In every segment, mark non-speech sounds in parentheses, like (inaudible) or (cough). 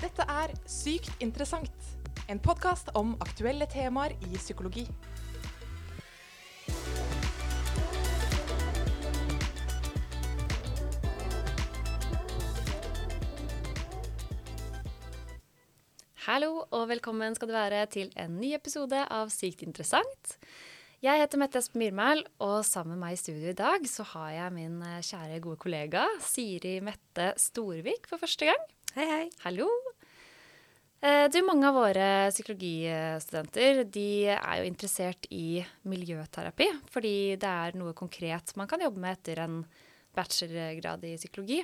Dette er Sykt interessant, en podkast om aktuelle temaer i psykologi. Hallo og velkommen skal du være til en ny episode av Sykt interessant. Jeg heter Mette Espen Myrmæl, og sammen med meg i studio i dag så har jeg min eh, kjære, gode kollega Siri Mette Storvik for første gang. Hei, hei. Hallo. Eh, Du, Mange av våre psykologistudenter de er jo interessert i miljøterapi, fordi det er noe konkret man kan jobbe med etter en bachelorgrad i psykologi.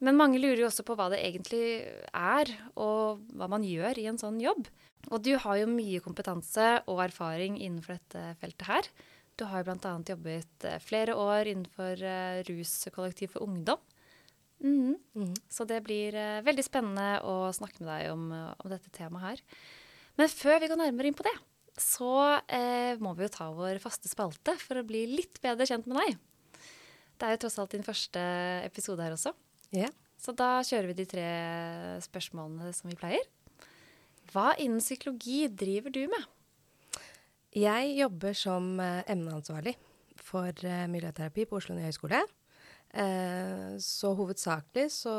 Men mange lurer jo også på hva det egentlig er, og hva man gjør i en sånn jobb. Og du har jo mye kompetanse og erfaring innenfor dette feltet her. Du har jo bl.a. jobbet eh, flere år innenfor eh, ruskollektiv for ungdom. Mhm. Så det blir uh, veldig spennende å snakke med deg om, eh, om dette temaet her. Men før vi går nærmere inn på det, så uh, må vi jo ta vår faste spalte for å bli litt bedre kjent med deg. Det er jo tross alt din første episode her også. Yeah. Så da kjører vi de tre spørsmålene som vi pleier. Hva innen psykologi driver du med? Jeg jobber som emneansvarlig for miljøterapi på Oslo nye høgskole. Eh, så hovedsakelig så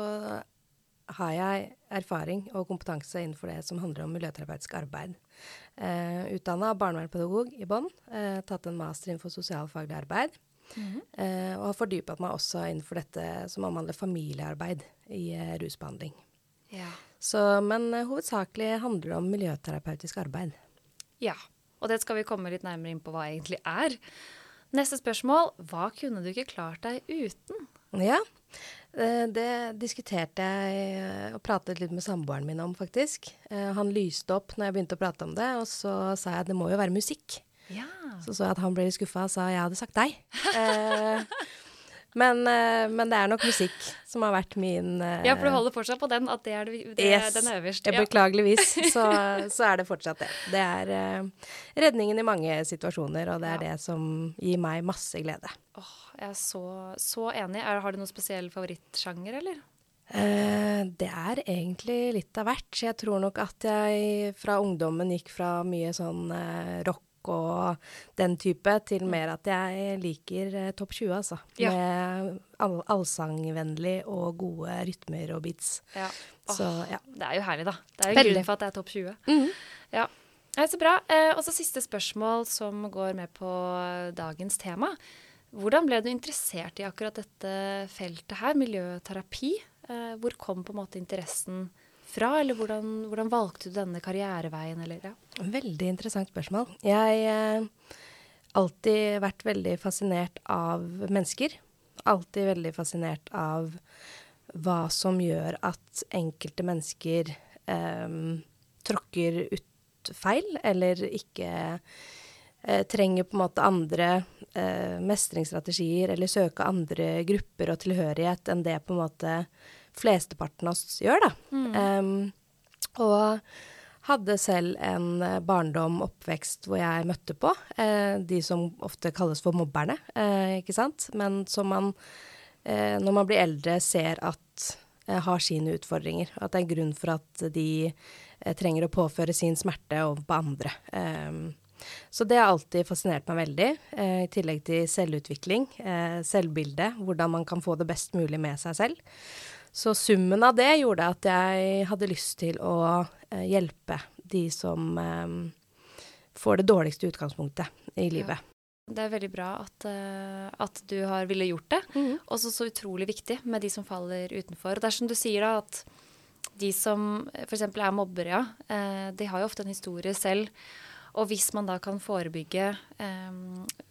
har jeg erfaring og kompetanse innenfor det som handler om miljøterapeutisk arbeid. Eh, Utdanna barnevernspedagog i bånn. Eh, tatt en master innenfor sosialfaglig arbeid. Eh, og har fordypet meg også innenfor dette som omhandler familiearbeid i eh, rusbehandling. Ja. Så, men eh, hovedsakelig handler det om miljøterapeutisk arbeid. ja. Og det skal vi komme litt nærmere inn på hva egentlig er. Neste spørsmål. Hva kunne du ikke klart deg uten? Ja, eh, det diskuterte jeg eh, og pratet litt med samboeren min om, faktisk. Eh, Han lyste opp når jeg begynte å prate om det, og så sa jeg at det må jo være musikk. Ja. Så så jeg at han ble litt skuffa og sa jeg hadde sagt deg. (laughs) Men, eh, men det er nok musikk som har vært min eh, Ja, for du holder fortsatt på den, at det er, det, det, Yes. den er øverst. Ja, Ja. Beklageligvis, så, (laughs) så er det fortsatt det. Det er eh, redningen i mange situasjoner, og det er Ja. det som gir meg masse glede. Åh, jeg er så, så enig. Er, har du noen spesiell favorittsjanger, eller? Eh, det er egentlig litt av hvert. Jeg tror nok at jeg fra ungdommen gikk fra mye sånn eh, rock og den type, til mer at jeg liker eh, topp 20, altså. Ja. Med all allsangvennlig og gode rytmer og beats. Ja. Så ja. Det er jo herlig, da. Det er jo en grunn for at det er topp 20. Mhm. Ja. Nei, så bra. Eh, og så siste spørsmål som går med på dagens tema. Hvordan ble du interessert i akkurat dette feltet her, miljøterapi? Eh, hvor kom på en måte interessen fra, eller hvordan, hvordan valgte du denne karriereveien, eller ja? Veldig interessant spørsmål. Jeg har alltid vært veldig fascinert av mennesker. Alltid veldig fascinert av hva som gjør at enkelte mennesker eh, tråkker ut feil, eller ikke eh, trenger på en måte andre eh, mestringsstrategier, eller søke andre grupper og tilhørighet enn det på en måte flesteparten av oss gjør, da. Em, og hadde selv en eh, barndom, oppvekst, hvor jeg møtte på eh, de som ofte kalles for mobberne, eh, ikke sant? Men som man, eh, når man blir eldre, ser at eh, har sine utfordringer. og At det er en grunn for at de eh, trenger å påføre sin smerte over på andre. Så det har alltid fascinert meg veldig, i tillegg til selvutvikling, eh, selvbilde, hvordan man kan få det best mulig med seg selv. Så summen av det gjorde at jeg hadde lyst til å eh, hjelpe de som eh, får det dårligste utgangspunktet i livet. Det er veldig bra at, eh, at du har ville gjort det. Og så utrolig viktig med de som faller utenfor. Og det er som du sier da, at de som f.eks. er mobbere, ja, de har jo ofte en historie selv. Og hvis man da kan forebygge eh,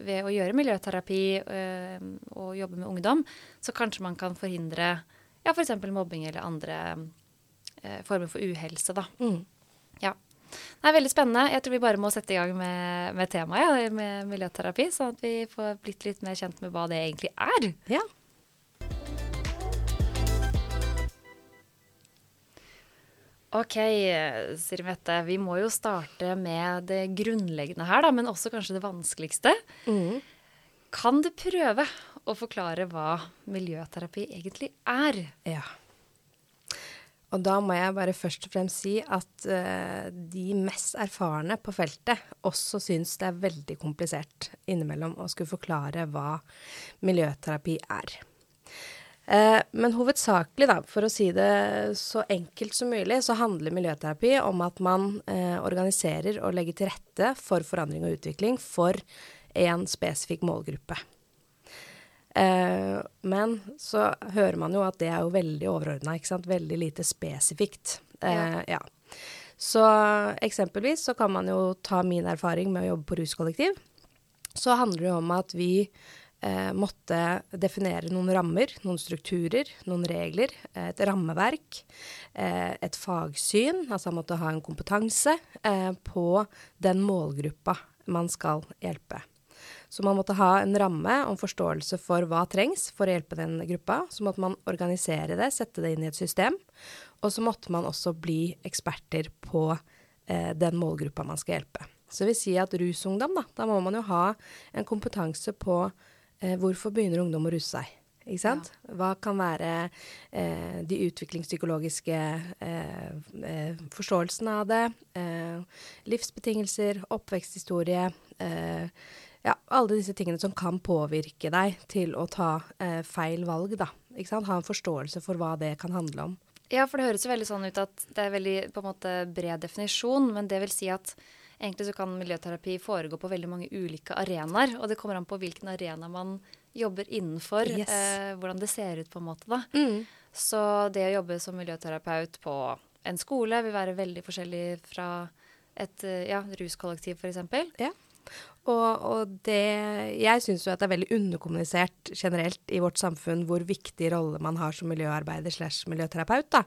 ved å gjøre miljøterapi eh, og jobbe med ungdom, så kanskje man kan forhindre ja, f.eks. mobbing eller andre eh, former for uhelse, da. Mm. Ja. Det er veldig spennende. Jeg tror vi bare må sette i gang med, med temaet, ja, med miljøterapi, sånn at vi får blitt litt mer kjent med hva det egentlig er. Ja. Ok, Siri Mette, vi må jo starte med det grunnleggende her, da, men også kanskje det vanskeligste. Mm. Kan du prøve å forklare hva miljøterapi egentlig er? Ja. Og da må jeg bare først og fremst si at uh, de mest erfarne på feltet også syns det er veldig komplisert innimellom å skulle forklare hva miljøterapi er. Uh, men hovedsakelig, da, for å si det så enkelt som mulig, så handler miljøterapi om at man uh, organiserer og legger til rette for forandring og utvikling for en spesifikk målgruppe. Eh, men så hører man jo at det er jo veldig overordna, ikke sant. Veldig lite spesifikt. Eh, ja. ja. Så eksempelvis så kan man jo ta min erfaring med å jobbe på ruskollektiv. Så handler det om at vi eh, måtte definere noen rammer, noen strukturer, noen regler. Et rammeverk, eh, et fagsyn. Altså man måtte ha en kompetanse eh, på den målgruppa man skal hjelpe. Så man måtte ha en ramme om forståelse for hva trengs for å hjelpe den gruppa. Så måtte man organisere det, sette det inn i et system. Og så måtte man også bli eksperter på eh, den målgruppa man skal hjelpe. Så det vil si at rusungdom, da, da må man jo ha en kompetanse på eh, hvorfor begynner ungdom å ruse seg. Ja. Hva kan være eh, de utviklingspsykologiske eh, eh, forståelsene av det? Eh, livsbetingelser, oppveksthistorie, eh, ja, alle disse tingene som kan påvirke deg til å ta eh, feil valg, da. Ikke sant? Ha en forståelse for hva det kan handle om. Ja, for det høres jo veldig sånn ut at det er veldig på en måte bred definisjon, men det vil si at egentlig så kan miljøterapi foregå på veldig mange ulike arenaer, og det kommer an på hvilken arena man jobber innenfor, yes. eh, hvordan det ser ut på en måte, da. Mm. Så det å jobbe som miljøterapeut på en skole vil være veldig forskjellig fra et eh, ja, ruskollektiv, f.eks. Ja. Og, og det Jeg syns jo at det er veldig underkommunisert generelt i vårt samfunn hvor viktig rolle man har som miljøarbeider slash miljøterapeut. da.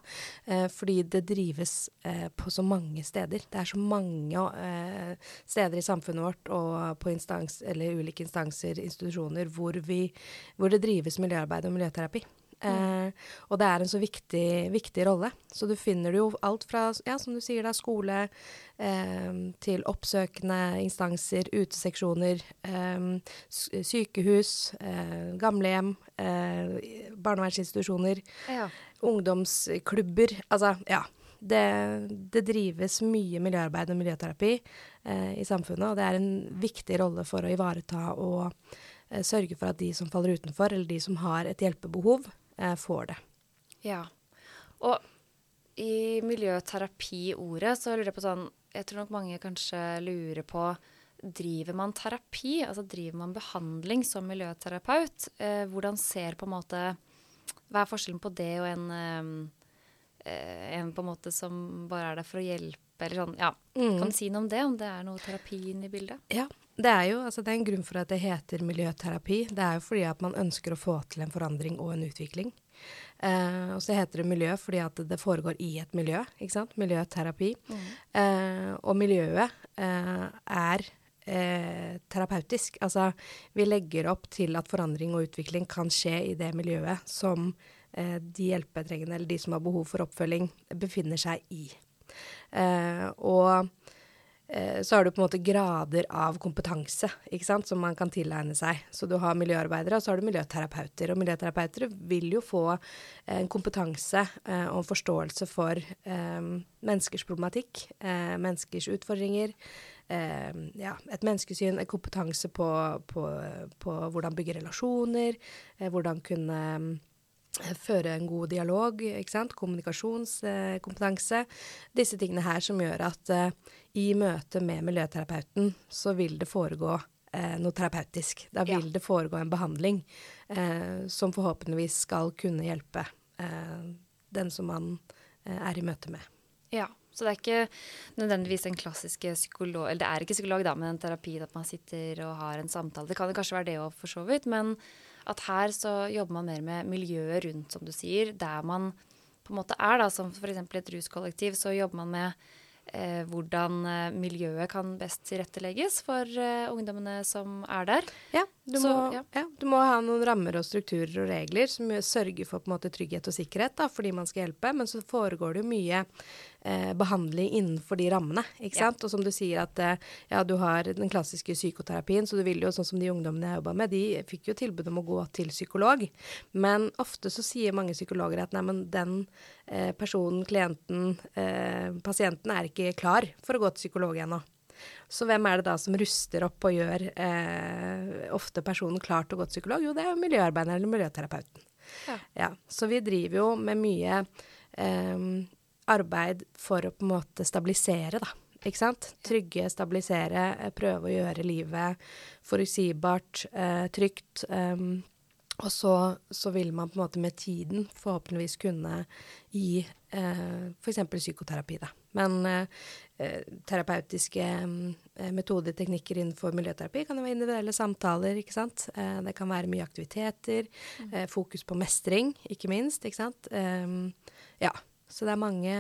Eh, fordi det drives eh, på så mange steder. Det er så mange eh, steder i samfunnet vårt og på instans, eller ulike instanser, institusjoner, hvor, vi, hvor det drives miljøarbeid og miljøterapi. Eh, og det er en så viktig, viktig, rolle. Så du finner jo alt fra, ja, som du sier da, skole eh, til oppsøkende instanser, uteseksjoner, eh, sykehus, eh, gamlehjem, eh, barnevernsinstitusjoner, ja. ungdomsklubber. Altså, ja. Det, det, drives mye miljøarbeid og miljøterapi eh, i samfunnet, og det er en viktig rolle for å ivareta og sørge for at de som faller utenfor, eller de som har et hjelpebehov, eh, får det. Ja. Og i miljøterapi-ordet så lurer jeg på sånn Jeg tror nok mange kanskje lurer på Driver man terapi? Altså driver man behandling som miljøterapeut? Eh, hvordan ser på en måte Hva er forskjellen på det og en, eh, en på en måte som bare er der for å hjelpe, eller sånn? Ja. Mm. Kan du si noe om det? Om det er noe terapi inne i bildet? Ja, det er jo altså det er en grunn for at det heter miljøterapi. Det er jo fordi at man ønsker å få til en forandring og en utvikling. Eh, og så heter det miljø fordi at det foregår i et miljø. ikke sant? Miljøterapi. Mm. Eh, og miljøet eh, er eh, terapeutisk. Altså vi legger opp til at forandring og utvikling kan skje i det miljøet som eh, de hjelpetrengende eller de som har behov for oppfølging, befinner seg i. Eh, og så har du på en måte grader av kompetanse ikke sant, som man kan tilegne seg. Så du har miljøarbeidere, og så har du miljøterapeuter. Og miljøterapeuter vil jo få eh, en kompetanse eh, og en forståelse for eh, menneskers problematikk, eh, menneskers utfordringer. Eh, ja, et menneskesyn, en kompetanse på, på, på hvordan bygge relasjoner, hvordan kunne føre en god dialog, kommunikasjonskompetanse. Disse tingene her som gjør at i møte med miljøterapeuten så vil det foregå eh, noe terapeutisk. Da vil ja. det foregå en behandling eh, som forhåpentligvis skal kunne hjelpe den som man er i møte med. Ja, så det er ikke nødvendigvis den klassiske psykolog... Eller det er ikke psykolog, da, men en terapi at man sitter og har en samtale. Det kan jo kanskje være det òg, for så vidt. men at her så jobber man mer med miljøet rundt, som du sier, der man på en måte er, da, som f.eks. et ruskollektiv, så jobber man med eh, hvordan eh, miljøet kan best tilrettelegges for eh, ungdommene som er der. Ja, Du, Så, må, ja. ja, du må ha noen rammer og strukturer og regler som sørger for måte trygghet og sikkerhet da, fordi man skal hjelpe, men så foregår det jo mye eh, behandling innenfor de rammene. ikke Ja. sant? Og som du sier at eh, ja, du har den klassiske psykoterapien, så du vil jo, sånn som de ungdommene jeg jobba med, de fikk jo tilbud om å gå til psykolog. Men ofte så sier mange psykologer at nei, men den eh, personen, klienten, eh, pasienten er ikke klar for å gå til psykolog ennå. Så hvem er det da som ruster opp og gjør eh, ofte personen klar til å gå til psykolog? Jo, det er jo miljøarbeideren eller miljøterapeuten. Ja. Ja, så vi driver jo med mye eh, arbeid for å på en måte stabilisere, da. Ikke sant? Trygge, stabilisere, eh, prøve å gjøre livet forutsigbart, eh, trygt. Um, og så, så vil man på en måte med tiden forhåpentligvis kunne gi eh, f.eks. psykoterapi, da. Men eh, eh, terapeutiske eh, metoder, teknikker innenfor miljøterapi kan jo være individuelle samtaler, ikke sant. Eh, det kan være mye aktiviteter, eh, fokus på mestring, ikke minst, ikke sant. Ehm, ja, så det er mange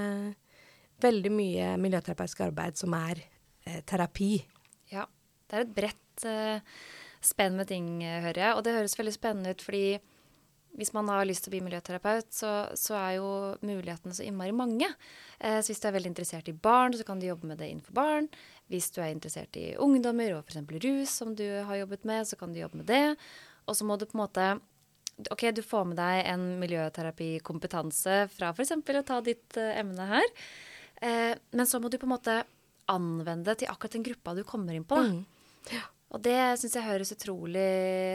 Veldig mye miljøterapeutisk arbeid som er eh, terapi. Ja. Det er et bredt eh, spenn med ting, eh, hører jeg. Og det høres veldig spennende ut, fordi hvis man har lyst til å bli miljøterapeut, så, så er jo mulighetene så innmari mange. Eh, så hvis du er veldig interessert i barn, så kan du jobbe med det innenfor barn. Hvis du er interessert i ungdommer og f.eks. rus, som du har jobbet med, så kan du jobbe med det. Og så må du på en måte OK, du får med deg en miljøterapikompetanse fra f.eks. å ta ditt eh, emne her. Eh, men så må du på en måte anvende det til akkurat den gruppa du kommer inn på. Mm. Og det syns jeg høres utrolig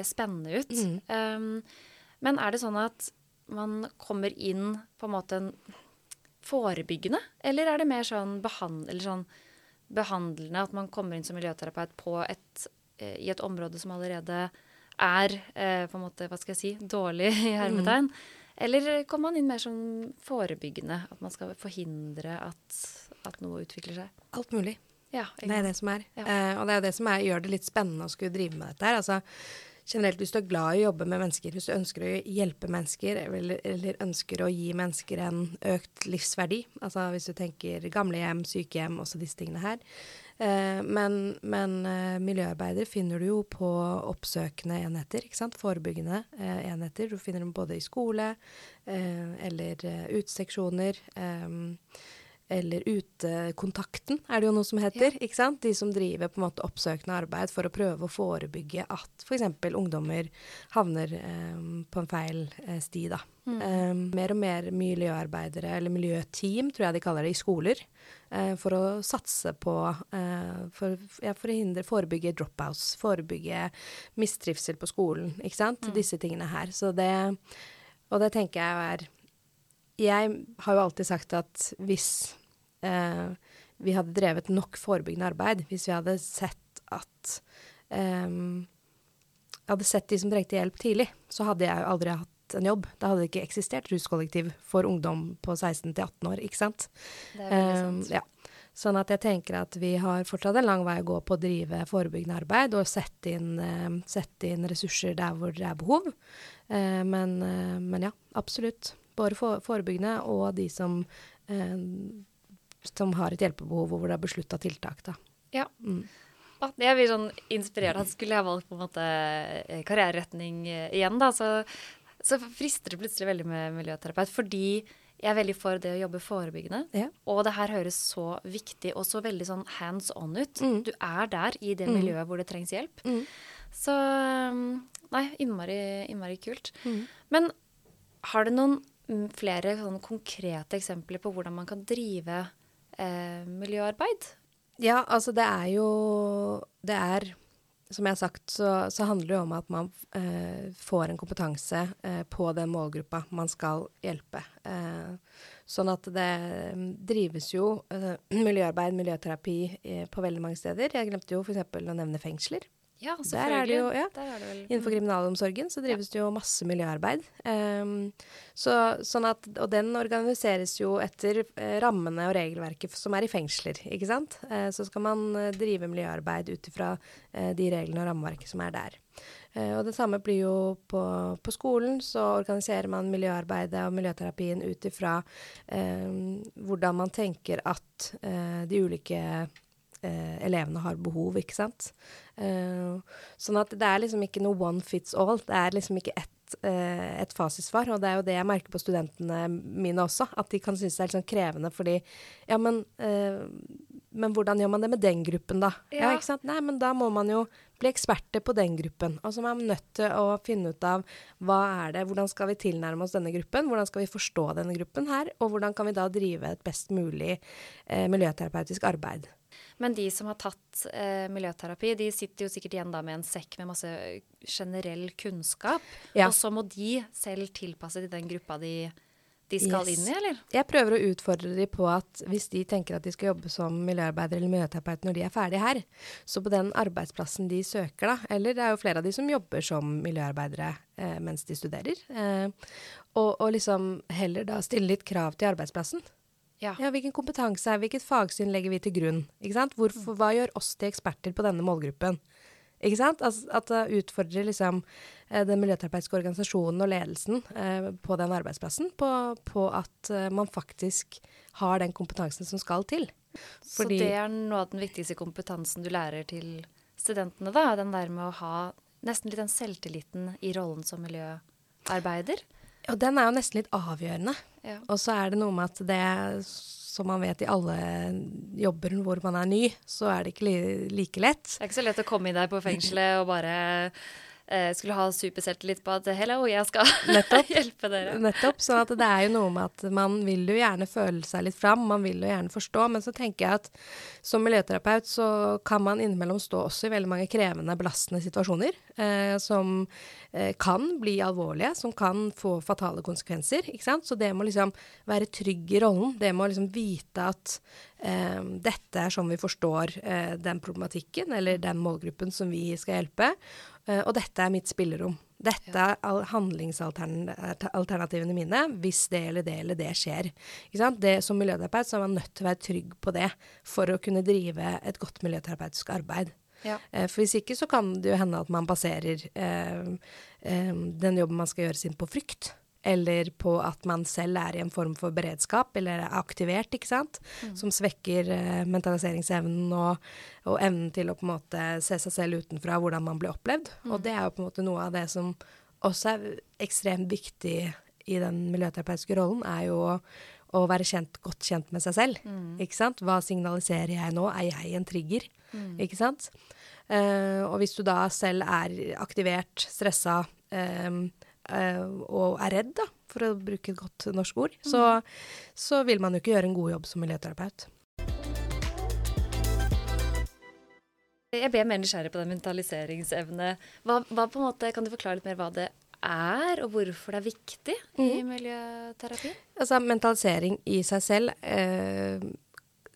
spennende ut. Mm. Um, men er det sånn at man kommer inn på en måte forebyggende, eller er det mer sånn, behand eller sånn behandlende, at man kommer inn som miljøterapeut på et, eh, i et område som allerede er eh, på en måte, hva skal jeg si, dårlig i hermetegn? Eller kommer man inn mer som forebyggende, at man skal forhindre at, at noe utvikler seg? Alt mulig. Ja, Det er det som er. Ja. Eh, og det er det som er, gjør det litt spennende å skulle drive med dette her. Altså, generelt, hvis du er glad i å jobbe med mennesker, hvis du ønsker å hjelpe mennesker, eller, eller ønsker å gi mennesker en økt livsverdi, altså hvis du tenker gamlehjem, sykehjem, også disse tingene her. Eh, men men eh, miljøarbeider finner du jo på oppsøkende enheter, ikke sant? Forebyggende eh, enheter. Du finner dem både i skole eller uteseksjoner. Eller Utekontakten er det jo noe som heter. ikke sant? De som driver på en måte oppsøkende arbeid for å prøve å forebygge at f.eks. ungdommer havner eh, på en feil eh, sti. da. Eh, mer og mer miljøarbeidere, eller miljøteam, tror jeg de kaller det, i skoler. eh, for å satse på eh, for, ja, for å hindre, forebygge dropouts, forebygge mistrivsel på skolen. ikke sant? Disse tingene her. Så det, og det tenker jeg er jeg har jo alltid sagt at hvis eh, vi hadde drevet nok forebyggende arbeid, hvis vi hadde sett at eh, hadde sett de som trengte hjelp tidlig, så hadde jeg jo aldri hatt en jobb. Da hadde det ikke eksistert ruskollektiv for ungdom på 16 til 18 år, ikke sant? Det er veldig Eh, ja. Sånn at jeg tenker at vi har fortsatt en lang vei å gå på å drive forebyggende arbeid og sette inn, eh, sette inn ressurser der hvor det er behov. Eh, men, eh, men ja, absolutt. Både for, forebyggende og de som, eh, som har et hjelpebehov, og hvor det er beslutta tiltak. Da. Ja. Mm. Jeg blir sånn inspirert. at Skulle jeg valgt på en måte eh, karriereretning eh, igjen, da, så, så frister det plutselig veldig med miljøterapeut. Fordi jeg er veldig for det å jobbe forebyggende. Ja. Og det her høres så viktig og så veldig sånn hands on ut. Mm. Du er der i det Mm. miljøet hvor det trengs hjelp. Mm. Så um, Nei, innmari, innmari kult. Mm. Men har du noen mm, flere sånn konkrete eksempler på hvordan man kan drive eh, miljøarbeid? Ja, altså det er jo Det er Som jeg har sagt, så, så handler det jo om at man eh, får en kompetanse eh, på den målgruppa man skal hjelpe. Eh, sånn at det mm, drives jo eh, (clears throat) miljøarbeid, miljøterapi eh, på veldig mange steder. Jeg glemte jo f.eks. å nevne fengsler. Ja, det jo- ja. Vel, Innenfor kriminalomsorgen så drives det jo masse miljøarbeid. Um, så, sånn at, og den organiseres jo etter eh, rammene og regelverket som er i fengsler, ikke sant. Uh, så skal man eh, drive miljøarbeid ut ifra uh, de reglene og rammeverket som er der. Uh, og det samme blir jo på, på skolen. Så organiserer man miljøarbeidet og miljøterapien ut ifra eh, hvordan man tenker at de ulike eh, elevene har behov, ikke sant. Eh, sånn at det er liksom ikke noe one fits all. Det er liksom ikke ett eh, et fasitsvar. Og det er jo det jeg merker på studentene mine også, at de kan synes det er litt sånn krevende fordi Ja, men, eh, men hvordan gjør man det med den gruppen, da? Ja. Ja. ikke sant? Nei, men da må man jo bli eksperter på den gruppen. Og så er man nødt til å finne ut av hva er det, hvordan skal vi tilnærme oss denne gruppen, hvordan skal vi forstå denne gruppen her, og hvordan kan vi da drive et best mulig eh, miljøterapeutisk arbeid. Men de som har tatt eh, miljøterapi, de sitter jo sikkert igjen da med en sekk med masse generell kunnskap. Ja. Og så må de selv tilpasse til den gruppa de, de skal Yes. inn i, eller? Jeg prøver å utfordre dem på at hvis de tenker at de skal jobbe som miljøarbeider eller miljøterapeut når de er ferdige her, så på den arbeidsplassen de søker, da, eller det er jo flere av de som jobber som miljøarbeidere eh, mens de studerer, eh, og, og liksom heller da stille litt krav til arbeidsplassen. Ja. Ja, hvilken kompetanse er hvilket fagsyn legger vi til grunn? Hvorfor, hva gjør oss til eksperter på denne målgruppen? Ikke sant? Altså, at det utfordrer liksom eh, den miljøterapeutiske organisasjonen og ledelsen eh, på den arbeidsplassen på, på at eh, man faktisk har den kompetansen som skal til. Fordi- Så det er noe av den viktigste kompetansen du lærer til studentene, da. Den der med å ha nesten litt den selvtilliten i rollen som miljøarbeider. Og den er jo nesten litt avgjørende. Ja. Og så er det noe med at det, som man vet i alle jobber hvor man er ny, så er det ikke li like lett. Det er ikke så lett å komme inn der på fengselet og bare skulle ha superselvtillit på at hello, jeg skal (laughs) hjelpe dere. Nettopp. Så at det er jo noe med at man vil jo gjerne føle seg litt fram, man vil jo gjerne forstå. Men så tenker jeg at som miljøterapeut så kan man innimellom stå også i veldig mange krevende, belastende situasjoner. Eh, som eh, kan bli alvorlige, som kan få fatale konsekvenser. Ikke sant? Så det må liksom være trygg i rollen. Det må liksom vite at eh, dette er sånn vi forstår eh, den problematikken, eller den målgruppen som vi skal hjelpe. Eh, og dette er mitt spillerom. Dette er handlingsalternativene mine hvis det eller det eller det skjer. Det, som miljøterapeut så er man nødt til å være trygg på det for å kunne drive et godt miljøterapeutisk arbeid. Ja. Eh, for hvis ikke så kan det jo hende at man baserer eh, eh, den jobben man skal gjøre sin på frykt. Eller på at man selv er i en form for beredskap, eller er aktivert, ikke sant. Som svekker eh, mentaliseringsevnen og, og evnen til å på en måte se seg selv utenfra, hvordan man blir opplevd. Og det er jo på en måte noe av det som også er ekstremt viktig i den miljøterapeutiske rollen, er jo å, å være kjent, godt kjent med seg selv. Ikke sant? Hva signaliserer jeg nå? Er jeg en trigger? Ikke sant? Uh, og hvis du da selv er aktivert, stressa eh, eh, og er redd, da, for å bruke et godt norsk ord, så, så vil man jo ikke gjøre en god jobb som miljøterapeut. Jeg ble mer nysgjerrig på den mentaliseringsevne. Hva, hva måte, Kan du forklare litt mer hva det er, og hvorfor det er viktig i miljøterapi? Altså, mentalisering i seg selv eh,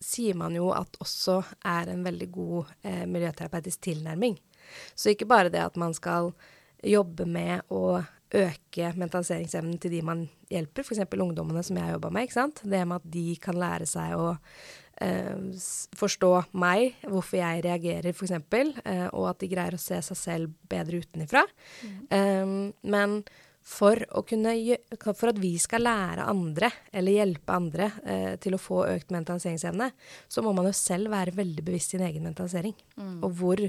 sier man jo at også er en veldig god eh, miljøterapeutisk tilnærming. Så ikke bare det at man skal jobbe med å øke mentaliseringsevnen til de man hjelper, f.eks. ungdommene som jeg har jobba med. ikke sant? Det med at de kan lære seg å eh, forstå meg, hvorfor jeg reagerer f.eks., eh, og at de greier å se seg selv bedre utenifra. Eh, men for, kunne, for at vi skal lære andre, eller hjelpe andre, eh, til å få økt mentaliseringsevne, så må man jo selv være veldig bevisst sin egen mentalisering. Og hvor,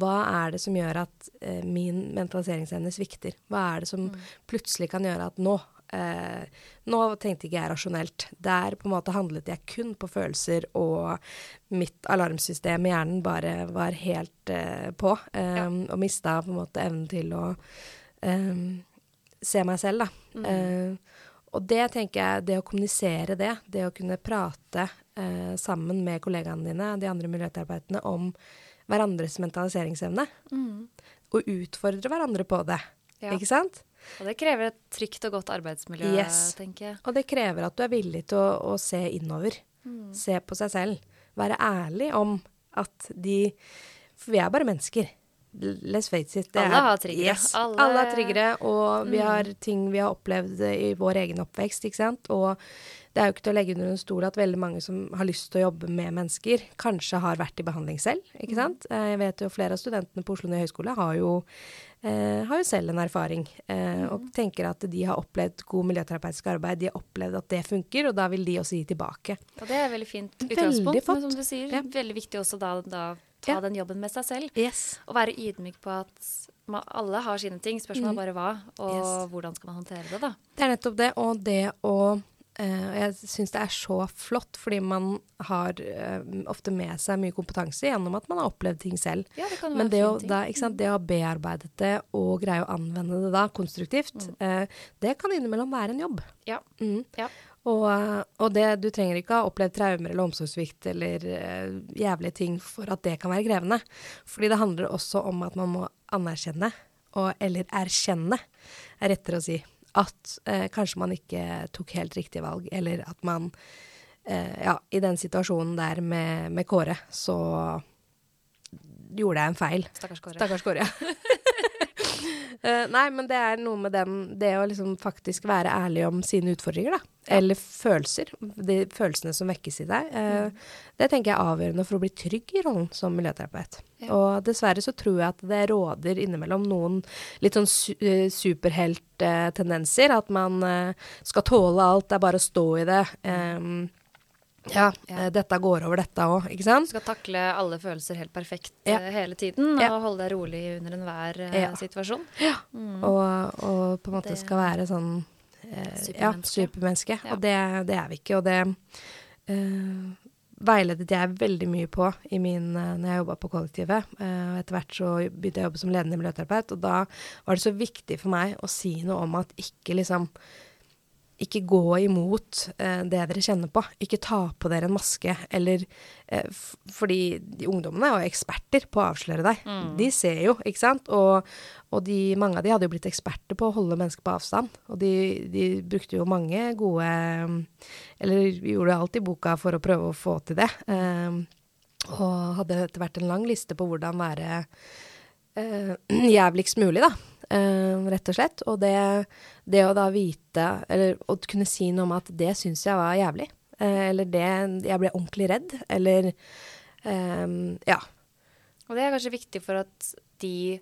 hva er det som gjør at eh, min mentaliseringsevne svikter? Hva er det som plutselig kan gjøre at nå eh, nå tenkte ikke jeg rasjonelt. Der på en måte handlet jeg kun på følelser, og mitt alarmsystem i hjernen bare var helt eh, på. eh, Og mista på en måte evnen til å eh, se meg selv, da. Eh, og det tenker jeg, det å kommunisere det, det å kunne prate eh, sammen med kollegaene dine, de andre miljøterapeutene, om hverandres mentaliseringsevne, og utfordre hverandre på det. Ja. Ikke sant? Og det krever et trygt og godt arbeidsmiljø, Yes. tenker jeg. Og det krever at du er villig til å, å se innover. Se på seg selv. Være ærlig om at de For vi er bare mennesker. Let's face it. Alle har triggere. Yes, Alle- alle, har triggere, og vi har ting vi har opplevd i vår egen oppvekst, ikke sant. Og det er jo ikke til å legge under en stol at veldig mange som har lyst til å jobbe med mennesker, kanskje har vært i behandling selv. ikke sant? Eh, jeg vet jo flere av studentene på Oslo Nye høgskole har jo, Uh, har jo selv en erfaring. Eh, og tenker at de har opplevd god miljøterapeutisk arbeid, de har opplevd at det funker, og da vil de også gi tilbake. Og det er veldig fint utgangspunkt. veldig Men som du sier, Ja. veldig viktig også da, da ta den jobben med seg selv. Yes. Og være ydmyk på at man, alle har sine ting. Spørsmålet er bare hva, og Mm. Yes. hvordan skal man håndtere det, da. Det er nettopp det, og det å og Jeg syns det er så flott, fordi man har uh, ofte med seg mye kompetanse gjennom at man har opplevd ting selv. Ja, det kan Men det å, da, ikke sant, det å ha bearbeidet det og greie å anvende det da konstruktivt, eh, det kan innimellom være en jobb. Ja. Mm. Ja. Og, eh, og det, du trenger ikke ha opplevd traumer eller omsorgssvikt eller uh, jævlige ting for at det kan være krevende. Fordi det handler også om at man må anerkjenne, og, eller erkjenne, er rettere å si, at uh, kanskje man ikke tok helt riktig valg, eller at man uh, Ja, i den situasjonen der med, med Kåre, så gjorde jeg en feil. Stakkars Kåre. Stakkars Kåre, ja. (laughs) Nei, men det er noe med den Det å liksom faktisk være ærlig om sine utfordringer, da. Eller følelser. De følelsene som vekkes i deg. Eh, Det tenker jeg er avgjørende for å bli trygg i rollen som miljøterapeut. Ja. Og dessverre så tror jeg at det råder innimellom noen litt sånn su eh, superhelttendenser. At man eh, skal tåle alt, det er bare å stå i det. Ja, Ja. eh, dette går over dette òg, ikke sant? Du skal takle alle følelser helt perfekt Ja. eh, hele tiden, Ja. og holde deg rolig under enhver situasjon. Ja. Mm. Og, og på en måte Det- skal være sånn eh, ja, Supermenneske. supermenneske. Ja. Og det, det er vi ikke. Og det eh, veiledet jeg veldig mye på i min, eh, når jeg jobba på kollektivet. Eh, etter hvert så begynte jeg å jobbe som ledende miljøterapeut, og da var det så viktig for meg å si noe om at ikke liksom ikke gå imot eh, det dere kjenner på. Ikke ta på dere en maske. Eller eh, Fordi ungdommene er jo eksperter på å avsløre deg. Mm. De ser jo, ikke sant. Og, og de, mange av de hadde jo blitt eksperter på å holde mennesker på avstand. Og de, de brukte jo mange gode Eller gjorde alt i boka for å prøve å få til det. Eh, og hadde etter hvert en lang liste på hvordan være eh, (clears throat) jævligst mulig, da. Eh, rett og slett. Og det, det å da vite, eller å kunne si noe om at det syns jeg var jævlig, eh, eller det Jeg ble ordentlig redd, eller eh, Ja. Og det er kanskje viktig for at de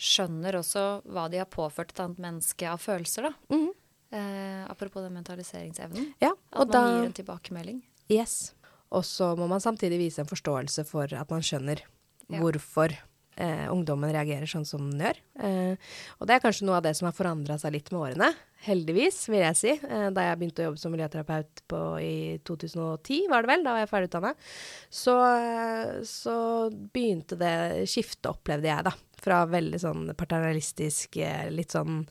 skjønner også hva de har påført et annet menneske av følelser, da. Mhm. Eh, apropos den mentaliseringsevnen. ja At man da gir en tilbakemelding. Yes. Og så må man samtidig vise en forståelse for at man skjønner Ja. hvorfor eh, ungdommen reagerer sånn som den gjør. Eh, og det er kanskje noe av det som har forandra seg litt med årene. Heldigvis, vil jeg si. Eh, da jeg begynte å jobbe som miljøterapeut på, i 2010, var det vel, da var jeg ferdigutdanna, så, så begynte det skiftet, opplevde jeg, da. Fra veldig sånn paternalistisk, eh, litt sånn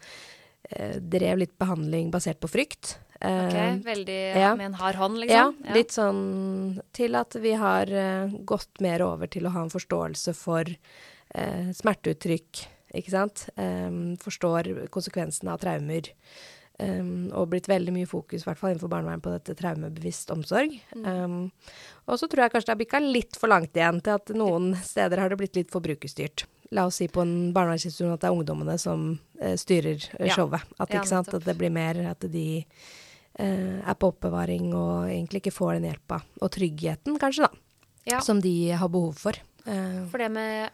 eh, Drev litt behandling basert på frykt. Ok, Eh, Veldig ja. med en hard hånd, liksom. ja, litt sånn til at vi har eh, gått mer over til å ha en forståelse for eh, smerteuttrykk, ikke sant. Um, forstår konsekvensene av traumer. Um, og blitt veldig mye fokus, i hvert fall innenfor barnevern, på dette traumebevisst omsorg. Um, og så tror jeg kanskje det har bikka litt for langt igjen til at noen steder har det blitt litt for brukerstyrt. La oss si på en barnevernsinstitusjon at det er ungdommene som eh, styrer showet. At, Ja, sant? at det blir mer at de er på oppbevaring og egentlig ikke får den hjelpa og tryggheten, kanskje, da, Ja, som de har behov for. Eh, for det med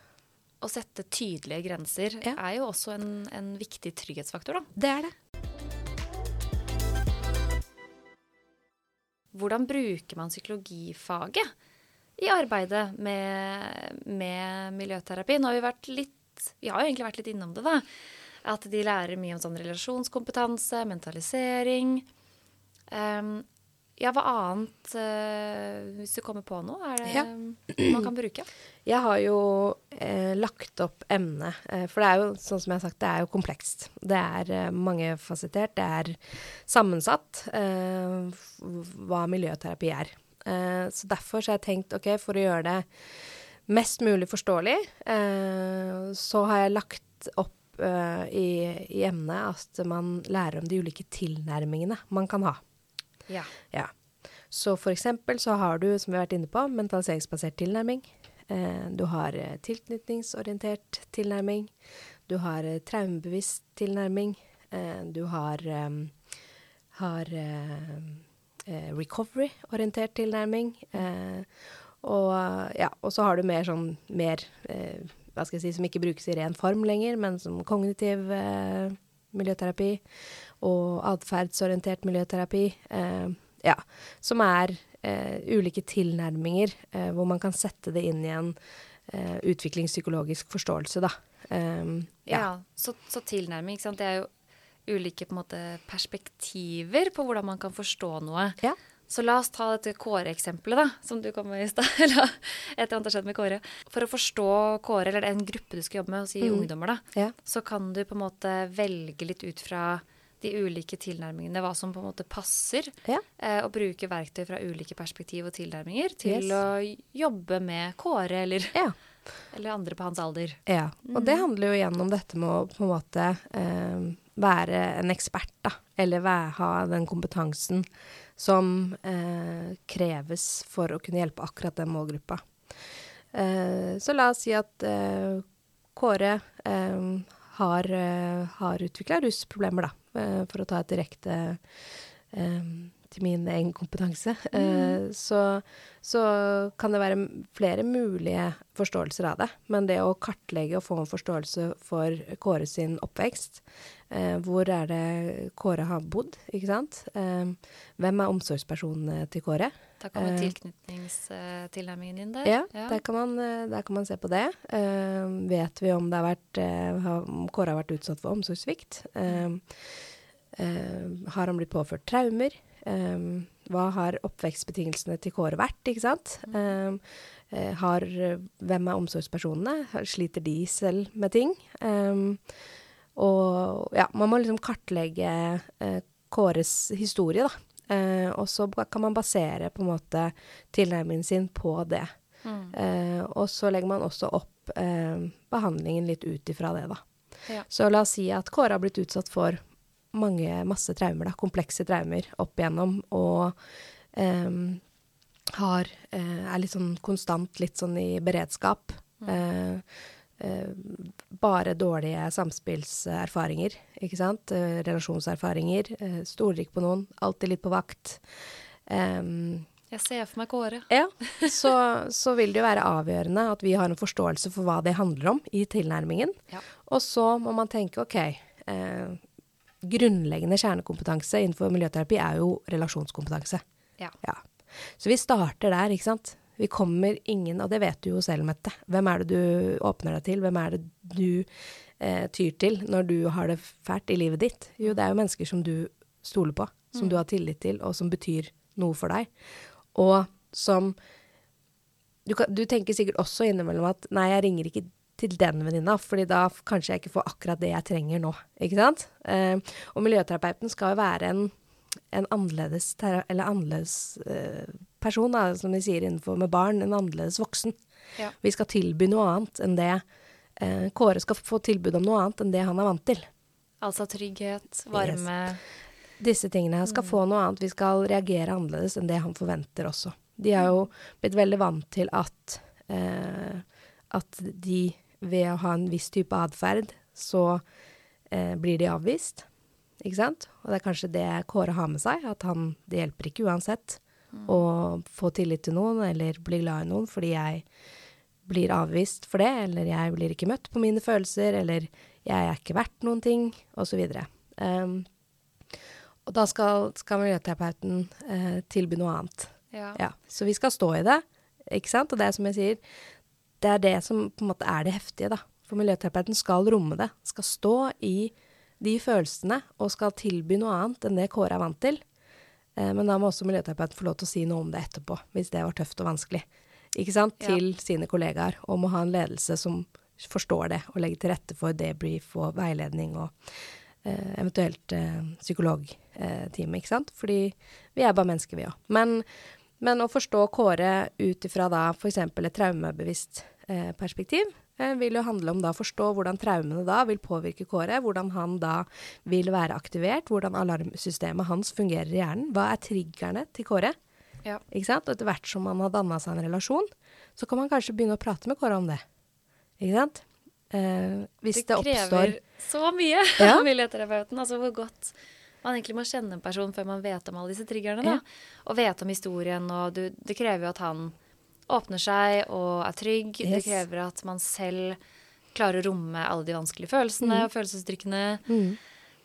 å sette tydelige grenser Ja. er jo også en, en viktig trygghetsfaktor, da. det er det. Hvordan bruker man psykologifaget i arbeidet med, med miljøterapi? Nå har vi vært litt Vi har jo egentlig vært litt innom det, da. At de lærer mye om sånn relasjonskompetanse, mentalisering. Ehm, ja, hva annet, uh, hvis du kommer på noe, er det Ja. man kan bruke? (clears throat) Jeg har jo eh, lagt opp emnet, eh, for det er jo sånn som jeg har sagt, det er jo komplekst. Det er eh, mangefasettert, det er sammensatt eh, hva miljøterapi er. Eh, så derfor så har jeg tenkt, ok, for å gjøre det mest mulig forståelig, eh, så har jeg lagt opp i, i emnet at man lærer om de ulike tilnærmingene man kan ha. Ja. Ja. Så for eksempel så har du, som vi har vært inne på, mentaliseringsbasert tilnærming. Eh, du har eh, tilknytningsorientert tilnærming. Du har eh, traumebevisst tilnærming. Du har, har recovery-orientert tilnærming. Og, ja, og så har du mer sånn mer hva skal jeg si, som ikke brukes i ren form lenger, men som kognitiv miljøterapi og atferdsorientert miljøterapi. Eh, ja, som er eh, ulike tilnærminger eh, hvor man kan sette det inn i en utviklingspsykologisk forståelse, da. Um, ja. ja, så, så tilnærming, ikke sant. Det er jo ulike på måte, perspektiver på hvordan man kan forstå noe. Ja. Så la oss ta dette Kåre-eksempelet, da, som du kom med i stad. (laughs) Eller et eller annet har skjedd med Kåre. For å forstå Kåre, eller en gruppe du skal jobbe med, og si mm. ungdommer, da, ja. så kan du på en måte velge litt ut fra de ulike tilnærmingene, hva som på en måte passer. Ja. Eh, og bruke verktøy fra ulike perspektiv og tilnærminger til yes. å jobbe med Kåre eller, ja. eller, andre på hans alder. Ja, og mm. det handler jo igjen om dette med å på en måte eh, være en ekspert, da. Eller være, ha den kompetansen som eh, kreves for å kunne hjelpe akkurat den målgruppa. Eh, så la oss si at eh, Kåre eh, har, har utvikla rusproblemer, da. Eh, for å ta et direkte eh, til min egen kompetanse, mm. Eh, så, så, kan det være flere mulige forståelser av det. Men det å kartlegge og få en forståelse for Kåre sin oppvekst eh, Hvor er det Kåre har bodd, ikke sant? Eh, hvem er omsorgspersonene til Kåre? Da kommer tilknytningstilnærmingen din der. Ja, ja. Der, kan man, der, kan man, se på det. vet vi om det har vært, om Kåre har vært utsatt for omsorgssvikt? Mm. har han blitt påført traumer? Um, hva har oppvekstbetingelsene til Kåre vært, ikke sant? Um, har, hvem er omsorgspersonene? Sliter de selv med ting? Um, og ja, man må liksom kartlegge uh, Kåres historie, da. Uh, og så kan man basere på en måte tilnærmingen sin på det. Mm. Uh, og så legger man også opp behandlingen litt ut ifra det, da. Ja. Så la oss si at Kåre har blitt utsatt for mange, masse traumer, da, komplekse traumer opp igjennom, og um, har, uh, er litt sånn konstant litt sånn i beredskap. Mm. Uh, uh, bare dårlige samspillserfaringer, ikke sant. relasjonserfaringer. stoler ikke på noen. Alltid litt på vakt. Um, jeg ser for meg Kåre. Ja, så, så, vil det jo være avgjørende at vi har en forståelse for hva det handler om i tilnærmingen. Ja. Og så må man tenke OK, eh, grunnleggende kjernekompetanse innenfor miljøterapi er jo relasjonskompetanse. Ja. ja. Så vi starter der, ikke sant. Vi kommer ingen, og det vet du jo selv, Mette. Hvem er det du åpner deg til? Hvem er det du eh, tyr til når du har det fælt i livet ditt? Jo, det er jo mennesker som du stoler på, som mm. du har tillit til, og som betyr noe for deg. Og som du, kan, du tenker sikkert også innimellom at nei, jeg ringer ikke til den venninna, fordi da kanskje jeg ikke får akkurat det jeg trenger nå. Ikke sant? Eh, og miljøterapeuten skal jo være en, en annerledes, eller annerledes eh, person, da, som de sier innenfor med barn, en annerledes voksen. Ja. Vi skal tilby noe annet enn det eh, Kåre skal få tilbud om noe annet enn det han er vant til. Altså trygghet, varme yes. Disse tingene skal mm. få noe annet. Vi skal reagere annerledes enn det han forventer også. De er jo blitt veldig vant til at eh, at de ved å ha en viss type atferd, så eh, blir de avvist. Ikke sant? Og det er kanskje det Kåre har med seg, at han, det hjelper ikke uansett mm. å få tillit til noen eller bli glad i noen fordi jeg blir avvist for det, eller jeg blir ikke møtt på mine følelser, eller jeg er ikke verdt noen ting, osv. Um, ehm, og da skal, skal miljøterapeuten uh, tilby noe annet. Ja. ja. Så vi skal stå i det. Og det er som jeg sier, det er det som på en måte er det heftige, da. For miljøterapeuten skal romme det. Skal stå i de følelsene og skal tilby noe annet enn det Kåre er vant til. Eh, men da må også miljøterapeuten få lov til å si noe om det etterpå, hvis det var tøft og vanskelig. Ikke sant? Ja. Til sine kollegaer. Og må ha en ledelse som forstår det, og legger til rette for debrief og veiledning og eh, eventuelt eh, psykologtime, ikke sant. Fordi vi er bare mennesker, vi òg. Men, men, å forstå Kåre ut ifra da f.eks. et traumebevisst eh, perspektiv eh, vil jo handle om da å forstå hvordan traumene da vil påvirke Kåre, hvordan han da vil være aktivert, hvordan alarmsystemet hans fungerer i hjernen. Hva er triggerne til Kåre? Ja. Ikke sant? Og etter hvert som man har danna seg en relasjon, så kan man kanskje begynne å prate med Kåre om det. Ikke sant? Eh, hvis det, det oppstår Det krever så mye (laughs) av ja. miljøterapeuten. Altså hvor godt man egentlig må kjenne en person før man vet om alle disse triggerne. da. Og vet om historien. Og du, det krever jo at han åpner seg og er trygg. Det krever at man selv klarer å romme alle de vanskelige følelsene og følelsesuttrykkene.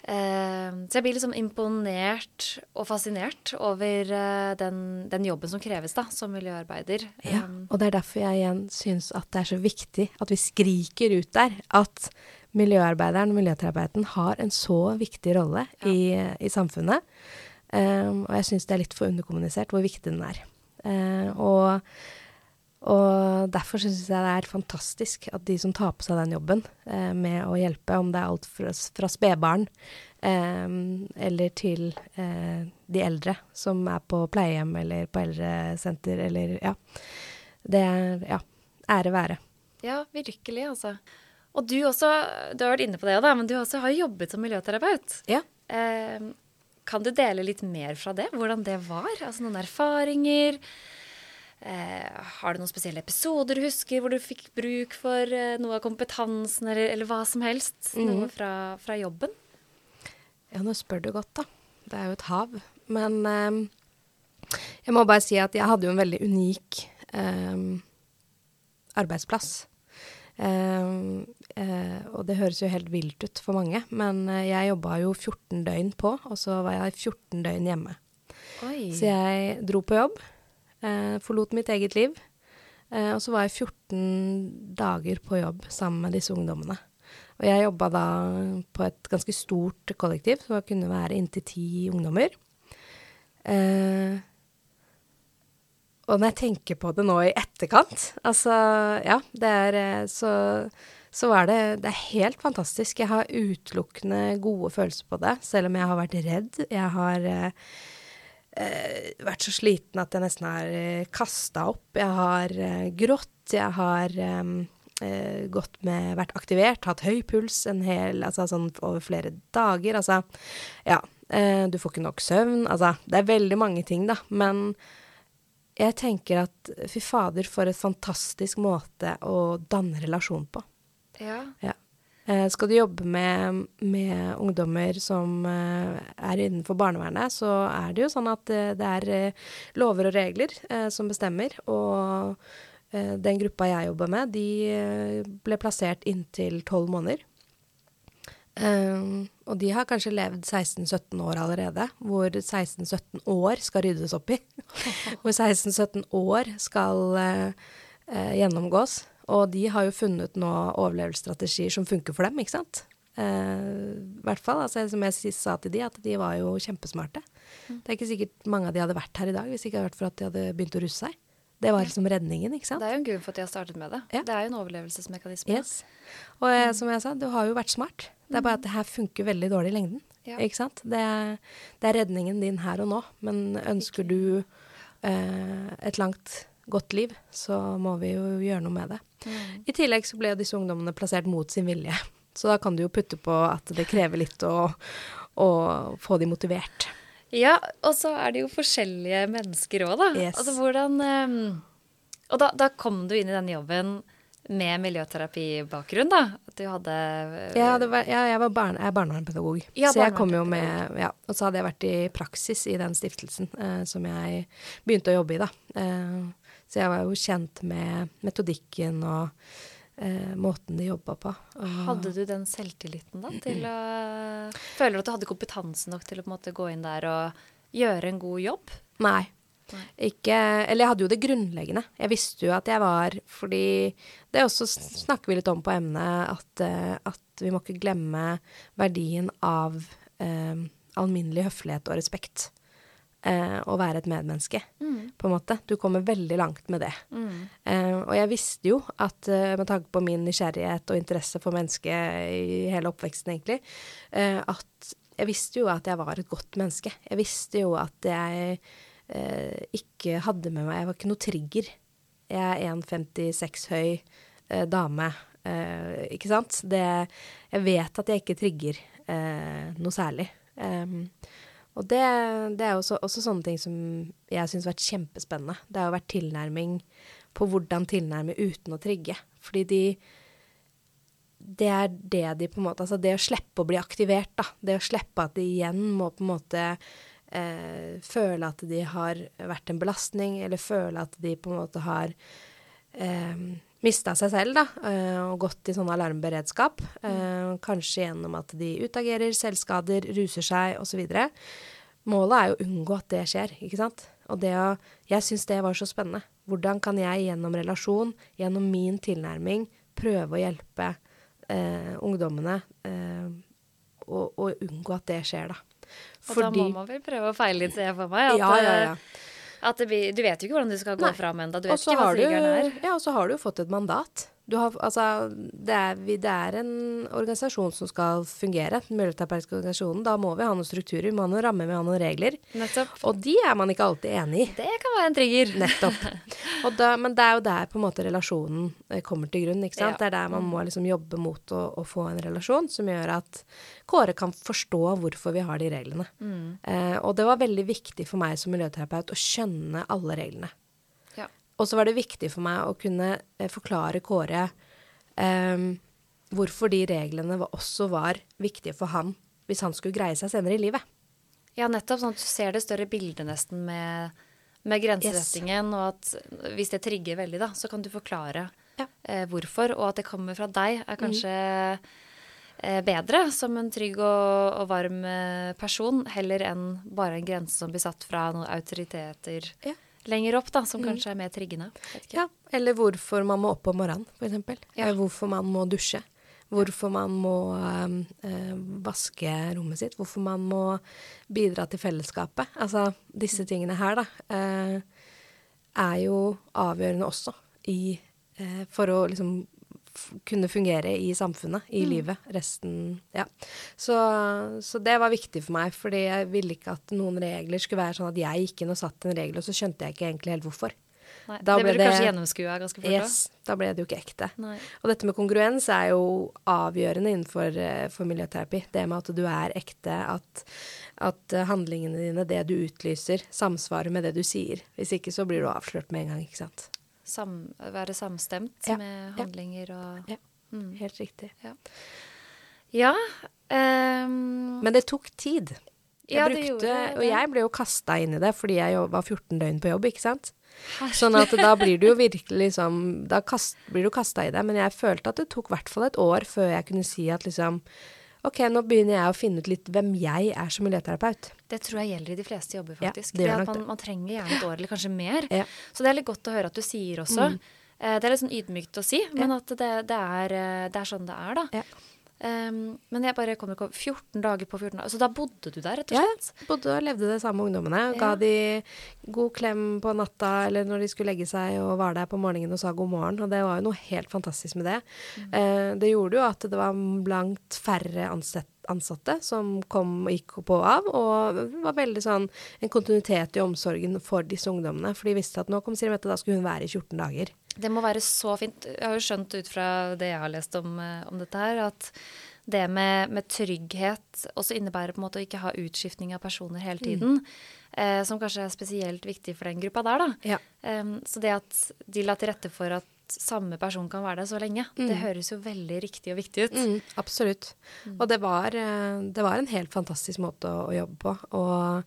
Eh, så jeg blir liksom imponert og fascinert over eh, den, den jobben som kreves da, som miljøarbeider. Ja, Um, og det er derfor jeg igjen syns at det er så viktig at vi skriker ut der at miljøarbeideren, og miljøterapeuten, har en så viktig rolle i, i samfunnet. Um, og jeg syns det er litt for underkommunisert hvor viktig den er. Uh, og, og derfor syns jeg det er fantastisk at de som tar på seg den jobben uh, med å hjelpe, om det er alt fra, fra spedbarn um, eller til uh, de eldre som er på pleiehjem eller på eldresenter eller ja. Det er ja, ære være. Ja, virkelig, altså. Og du også, du har vært inne på det, da, men du også har jobbet som miljøterapeut. Ja. Eh, kan du dele litt mer fra det? Hvordan det var? Altså noen erfaringer? Eh, har du noen spesielle episoder du husker hvor du fikk bruk for eh, noe av kompetansen, eller, eller hva som helst? Noe fra, fra jobben? Ja, nå spør du godt, da. Det er jo et hav. Men eh, jeg må bare si at jeg hadde jo en veldig unik eh, arbeidsplass. Eh, og det høres jo helt vilt ut for mange, men eh, jeg jobba jo 14 døgn på, og så var jeg 14 døgn hjemme. Oi. Så jeg dro på jobb, eh, forlot mitt eget liv, eh, og så var jeg 14 dager på jobb sammen med disse ungdommene. Og jeg jobba da på et ganske stort kollektiv, så det kunne være inntil ti ungdommer. Eh, og når jeg tenker på det nå i etterkant, altså ja, det er eh, så så var det, det er helt fantastisk. Jeg har utelukkende gode følelser på det, selv om jeg har vært redd. Jeg har eh, eh, vært så sliten at jeg nesten har eh, kasta opp. Jeg har eh, grått. Jeg har eh, eh, gått med Vært aktivert, hatt høy puls en hel Altså sånn over flere dager. Altså, ja. Du får ikke nok søvn. Altså, det er veldig mange ting, da. Men jeg tenker at fy fader, for et fantastisk måte å danne relasjon på. Ja. Ja. Eh, skal du jobbe med, med ungdommer som eh, er innenfor barnevernet, så er det jo sånn at eh, det er lover og regler som bestemmer. Og den gruppa jeg jobber med, de ble plassert inntil tolv måneder. Eh, og de har kanskje levd 16-17 år allerede, hvor 16-17 år skal ryddes opp i. (laughs) hvor 16-17 år skal uh, uh, gjennomgås. Og de har jo funnet nå overlevelsesstrategier som funker for dem, ikke sant. Uh, I hvert fall, altså, som jeg sist sa til de, at de var jo kjempesmarte. Det er ikke sikkert mange av de hadde vært her i dag hvis det ikke hadde vært for at de hadde begynt å russe seg. Det var liksom redningen, ikke sant. Det er jo en grunn for at de har startet med det. Ja. Det er jo en overlevelsesmekanisme. Yes. Og eh, som jeg sa, du har jo vært smart. Det er bare at det her funker veldig dårlig i lengden. Ja. Ikke sant? Det er, det er redningen din her og nå. Men ønsker du eh, et langt, godt liv, så må vi jo gjøre noe med det. I tillegg så ble disse ungdommene plassert mot sin vilje. Så da kan du jo putte på at det krever litt å, å få de motivert. Ja, og så er det jo forskjellige mennesker òg, da. Yes. Altså hvordan um, Og da, da kom du inn i denne jobben med miljøterapibakgrunn, da? At du hadde Ja, det var, ja jeg, var barne, jeg er barnevernspedagog, Ja, så jeg kom jo med ja, Og så hadde jeg vært i praksis i den stiftelsen eh, som jeg begynte å jobbe i, da. Eh, så jeg var jo kjent med metodikken og eh, måten de jobba på. Og, Hadde du den selvtilliten da til å (clears throat) Føler du at du hadde kompetanse nok til å på en måte gå inn der og gjøre en god jobb? Nei. Ikke Eller jeg hadde jo det grunnleggende. Jeg visste jo at jeg var Fordi det også snakker vi litt om på emnet, at, eh, at vi må ikke glemme verdien av eh, alminnelig høflighet og respekt. Eh, å være et medmenneske, på en måte. Du kommer veldig langt med det. Eh, og jeg visste jo at eh, med tanke på min nysgjerrighet og interesse for mennesket i hele oppveksten, egentlig, eh, at jeg visste jo at jeg var et godt menneske. Jeg visste jo at jeg eh, ikke hadde med meg Jeg var ikke noe trigger. Jeg er 1,56 høy eh, dame, ikke sant? Det, jeg vet at jeg ikke trigger noe særlig. Em, og det, det er også, også sånne ting som jeg syns har vært kjempespennende. Det har jo vært tilnærming på hvordan tilnærme uten å trigge. Fordi de det er det de på en måte Altså det å slippe å bli aktivert, da. Det å slippe at de igjen må på en måte eh, føle at de har vært en belastning, eller føle at de på en måte har eh, mista seg selv, da, eh, og gått i sånn alarmberedskap. Mm. kanskje gjennom at de utagerer, selvskader, ruser seg osv. Målet er jo å unngå at det skjer, ikke sant. Og det å Jeg syns det var så spennende. Hvordan kan jeg gjennom relasjon, gjennom min tilnærming, prøve å hjelpe eh, ungdommene eh, og, og, unngå at det skjer, da. Fordi, og da må man vel prøve å feile litt, ser jeg for meg. At, ja, ja, ja. At blir, du vet jo ikke hvordan du skal gå Nei. fram ennå. Du vet ikke hva triggeren er. Ja, og så har du jo fått et mandat. Har, altså, det, er, det, er, en organisasjon som skal fungere, den miljøterapeutiske organisasjonen. Da må vi ha noen strukturer, vi må ha noen rammer, vi må ha noen regler. Nettopp. Og de er man ikke alltid enig i. Det kan være en trigger. Nettopp. Da, men det er jo der på en måte relasjonen eh, kommer til grunn. ikke sant? Ja. Det er der man må liksom jobbe mot å, å, få en relasjon som gjør at Kåre kan forstå hvorfor vi har de reglene. Mm. Eh, og det var veldig viktig for meg som miljøterapeut å skjønne alle reglene. Og så var det viktig for meg å kunne eh, forklare Kåre eh, hvorfor de reglene var, også var viktige for han hvis han skulle greie seg senere i livet. Ja, nettopp. Sånn at du ser det større bildet nesten med, med grensesettingen. Yes. Og at hvis det trigger veldig, da, så kan du forklare ja. eh, hvorfor. Og at det kommer fra deg, er kanskje mm. eh, bedre som en trygg og, og varm eh, person, heller enn bare en grense som blir satt fra noen autoriteter. Ja lenger opp, da, som mm. kanskje er mer triggende. Ja, eller hvorfor man må opp om morgenen, f.eks. Ja. Hvorfor man må dusje. Hvorfor man må øh, vaske rommet sitt. Hvorfor man må bidra til fellesskapet. Altså disse tingene her, da, øh, er jo avgjørende også i øh, For å liksom kunne fungere i samfunnet, i mm. livet, resten Ja. Så, så, det var viktig for meg, fordi jeg ville ikke at noen regler skulle være sånn at jeg gikk inn og satt en regel, og så skjønte jeg ikke egentlig helt hvorfor. Nei, da det ble du kanskje gjennomskua ganske fort? Yes, da ble det jo ikke ekte. Nei. Og dette med kongruens er jo avgjørende innenfor uh, for miljøterapi. Det med at du er ekte, at, at uh, handlingene dine, det du utlyser, samsvarer med det du sier. Hvis ikke så blir du avslørt med en gang, ikke sant sam, være samstemt ja. med handlinger og Ja, mm. helt riktig. Ja. ja um, Men det tok tid. Jeg ja, brukte, det det. Og jeg ble jo kasta inn i det fordi jeg var 14 døgn på jobb, ikke sant. Sånn at da blir du jo (laughs) virkelig liksom Da kast, blir du kasta i det. Men jeg følte at det tok i hvert fall et år før jeg kunne si at liksom OK, nå begynner jeg å finne ut litt hvem jeg er som miljøterapeut. Det tror jeg gjelder i de fleste jobber, faktisk. Ja, det gjør man, man, trenger gjerne et år eller kanskje mer. Ja. Så det er litt godt å høre at du sier også. Mm. Eh, det er litt sånn ydmykt å si, men at det, det, er, eh, det, er, sånn det er, da. Ja. Um, men jeg bare kommer ikke 14 dager på 14 dager. Så da bodde du der, rett og slett? Ja, bodde og levde det samme ungdommene. Ja. Ga de god klem på natta eller når de skulle legge seg, og var der på morgenen og sa god morgen. Og det var jo noe helt fantastisk med det. Mm. Uh, det gjorde jo at det var langt færre ansatte ansatte som kom og gikk på og av, og det var veldig sånn en kontinuitet i omsorgen for disse ungdommene. For de visste at nå kom Siri Mette, da skulle hun være i 14 dager. Det må være så fint. Jeg har jo skjønt ut fra det jeg har lest om, eh, om dette her, at det med, med, trygghet også innebærer på en måte å ikke ha utskiftning av personer hele tiden. Mm. Eh, som kanskje er spesielt viktig for den gruppa der, da. Ja. Um, så det at de la til rette for at samme person kan være der så lenge. Mm. Det høres jo veldig riktig og viktig ut. Mm, absolutt. Mm. Og det var, eh, det var, en helt fantastisk måte å, å jobbe på. Og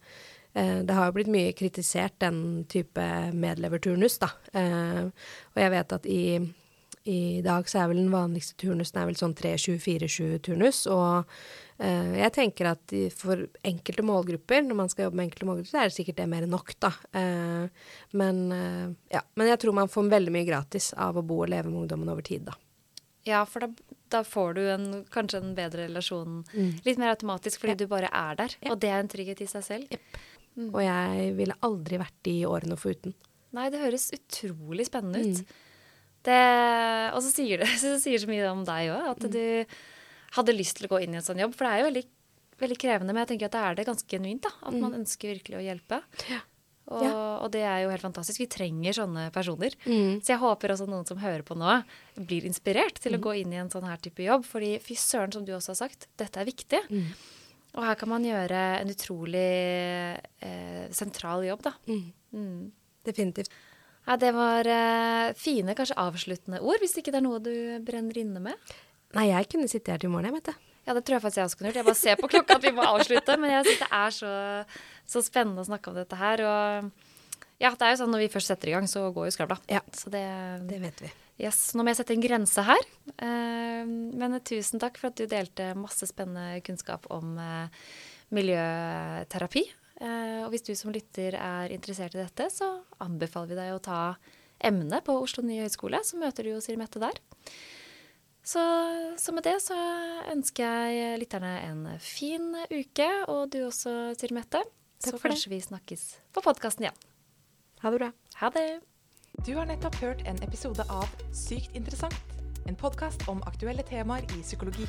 eh, det har jo blitt mye kritisert, den type medleverturnus, da. Eh, og jeg vet at i i dag så er vel den vanligste turnusen er vel sånn 3-7-4-7-turnus. Og jeg tenker at for enkelte målgrupper, når man skal jobbe med enkelte målgrupper, så er det sikkert det mer enn nok, da. Eh, men, eh, ja. men jeg tror man får veldig mye gratis av å bo og leve med ungdommen over tid, da. Ja, for da, da får du en, kanskje en bedre relasjon mm. litt mer automatisk fordi ja. du bare er der. Ja. Og det er en trygghet i seg selv. Yep. Mm. Og jeg ville aldri vært de årene foruten. Nei, det høres utrolig spennende ut. Mm. Det, og så sier det (laughs) så sier så mye om deg òg, at mm. du hadde lyst til å gå inn i en sånn jobb. For det er jo veldig, veldig krevende, men jeg tenker at det er det ganske genuint. da, At mm. man ønsker virkelig å hjelpe. Ja. Og, og, det er jo helt fantastisk. Vi trenger sånne personer. Mm. Så jeg håper også noen som hører på nå, blir inspirert til mm. å gå inn i en sånn her type jobb. Fordi fy søren, som du også har sagt, dette er viktig. Mm. Og her kan man gjøre en utrolig eh, sentral jobb, da. Mm. Mm. Definitivt. Ja, det var eh, fine, kanskje avsluttende ord, hvis ikke det er noe du brenner inne med? Nei, jeg kunne sitte her til i morgen, jeg, vet du. Ja, det tror jeg faktisk jeg også kunne gjort. Jeg bare ser på klokka at vi må avslutte. Men jeg synes det er så, så spennende å snakke om dette her. Og ja, det er jo sånn når vi først setter i gang, så går jo skravla. Ja. Så det, Det vet vi. yes, nå må jeg sette en grense her. Eh, men tusen takk for at du delte masse spennende kunnskap om eh, miljøterapi. Eh, og hvis du som lytter er interessert i dette, så anbefaler vi deg å ta emnet på Oslo nye høgskole. Så møter du jo Siri Mette der. Så, så med det så ønsker jeg lytterne en fin uke, og du også, Siri Mette. Takk Så for det. vi snakkes på podkasten igjen. Ha det bra. Ha det. Du har nettopp hørt en episode av Sykt interessant. En podkast om aktuelle temaer i psykologi.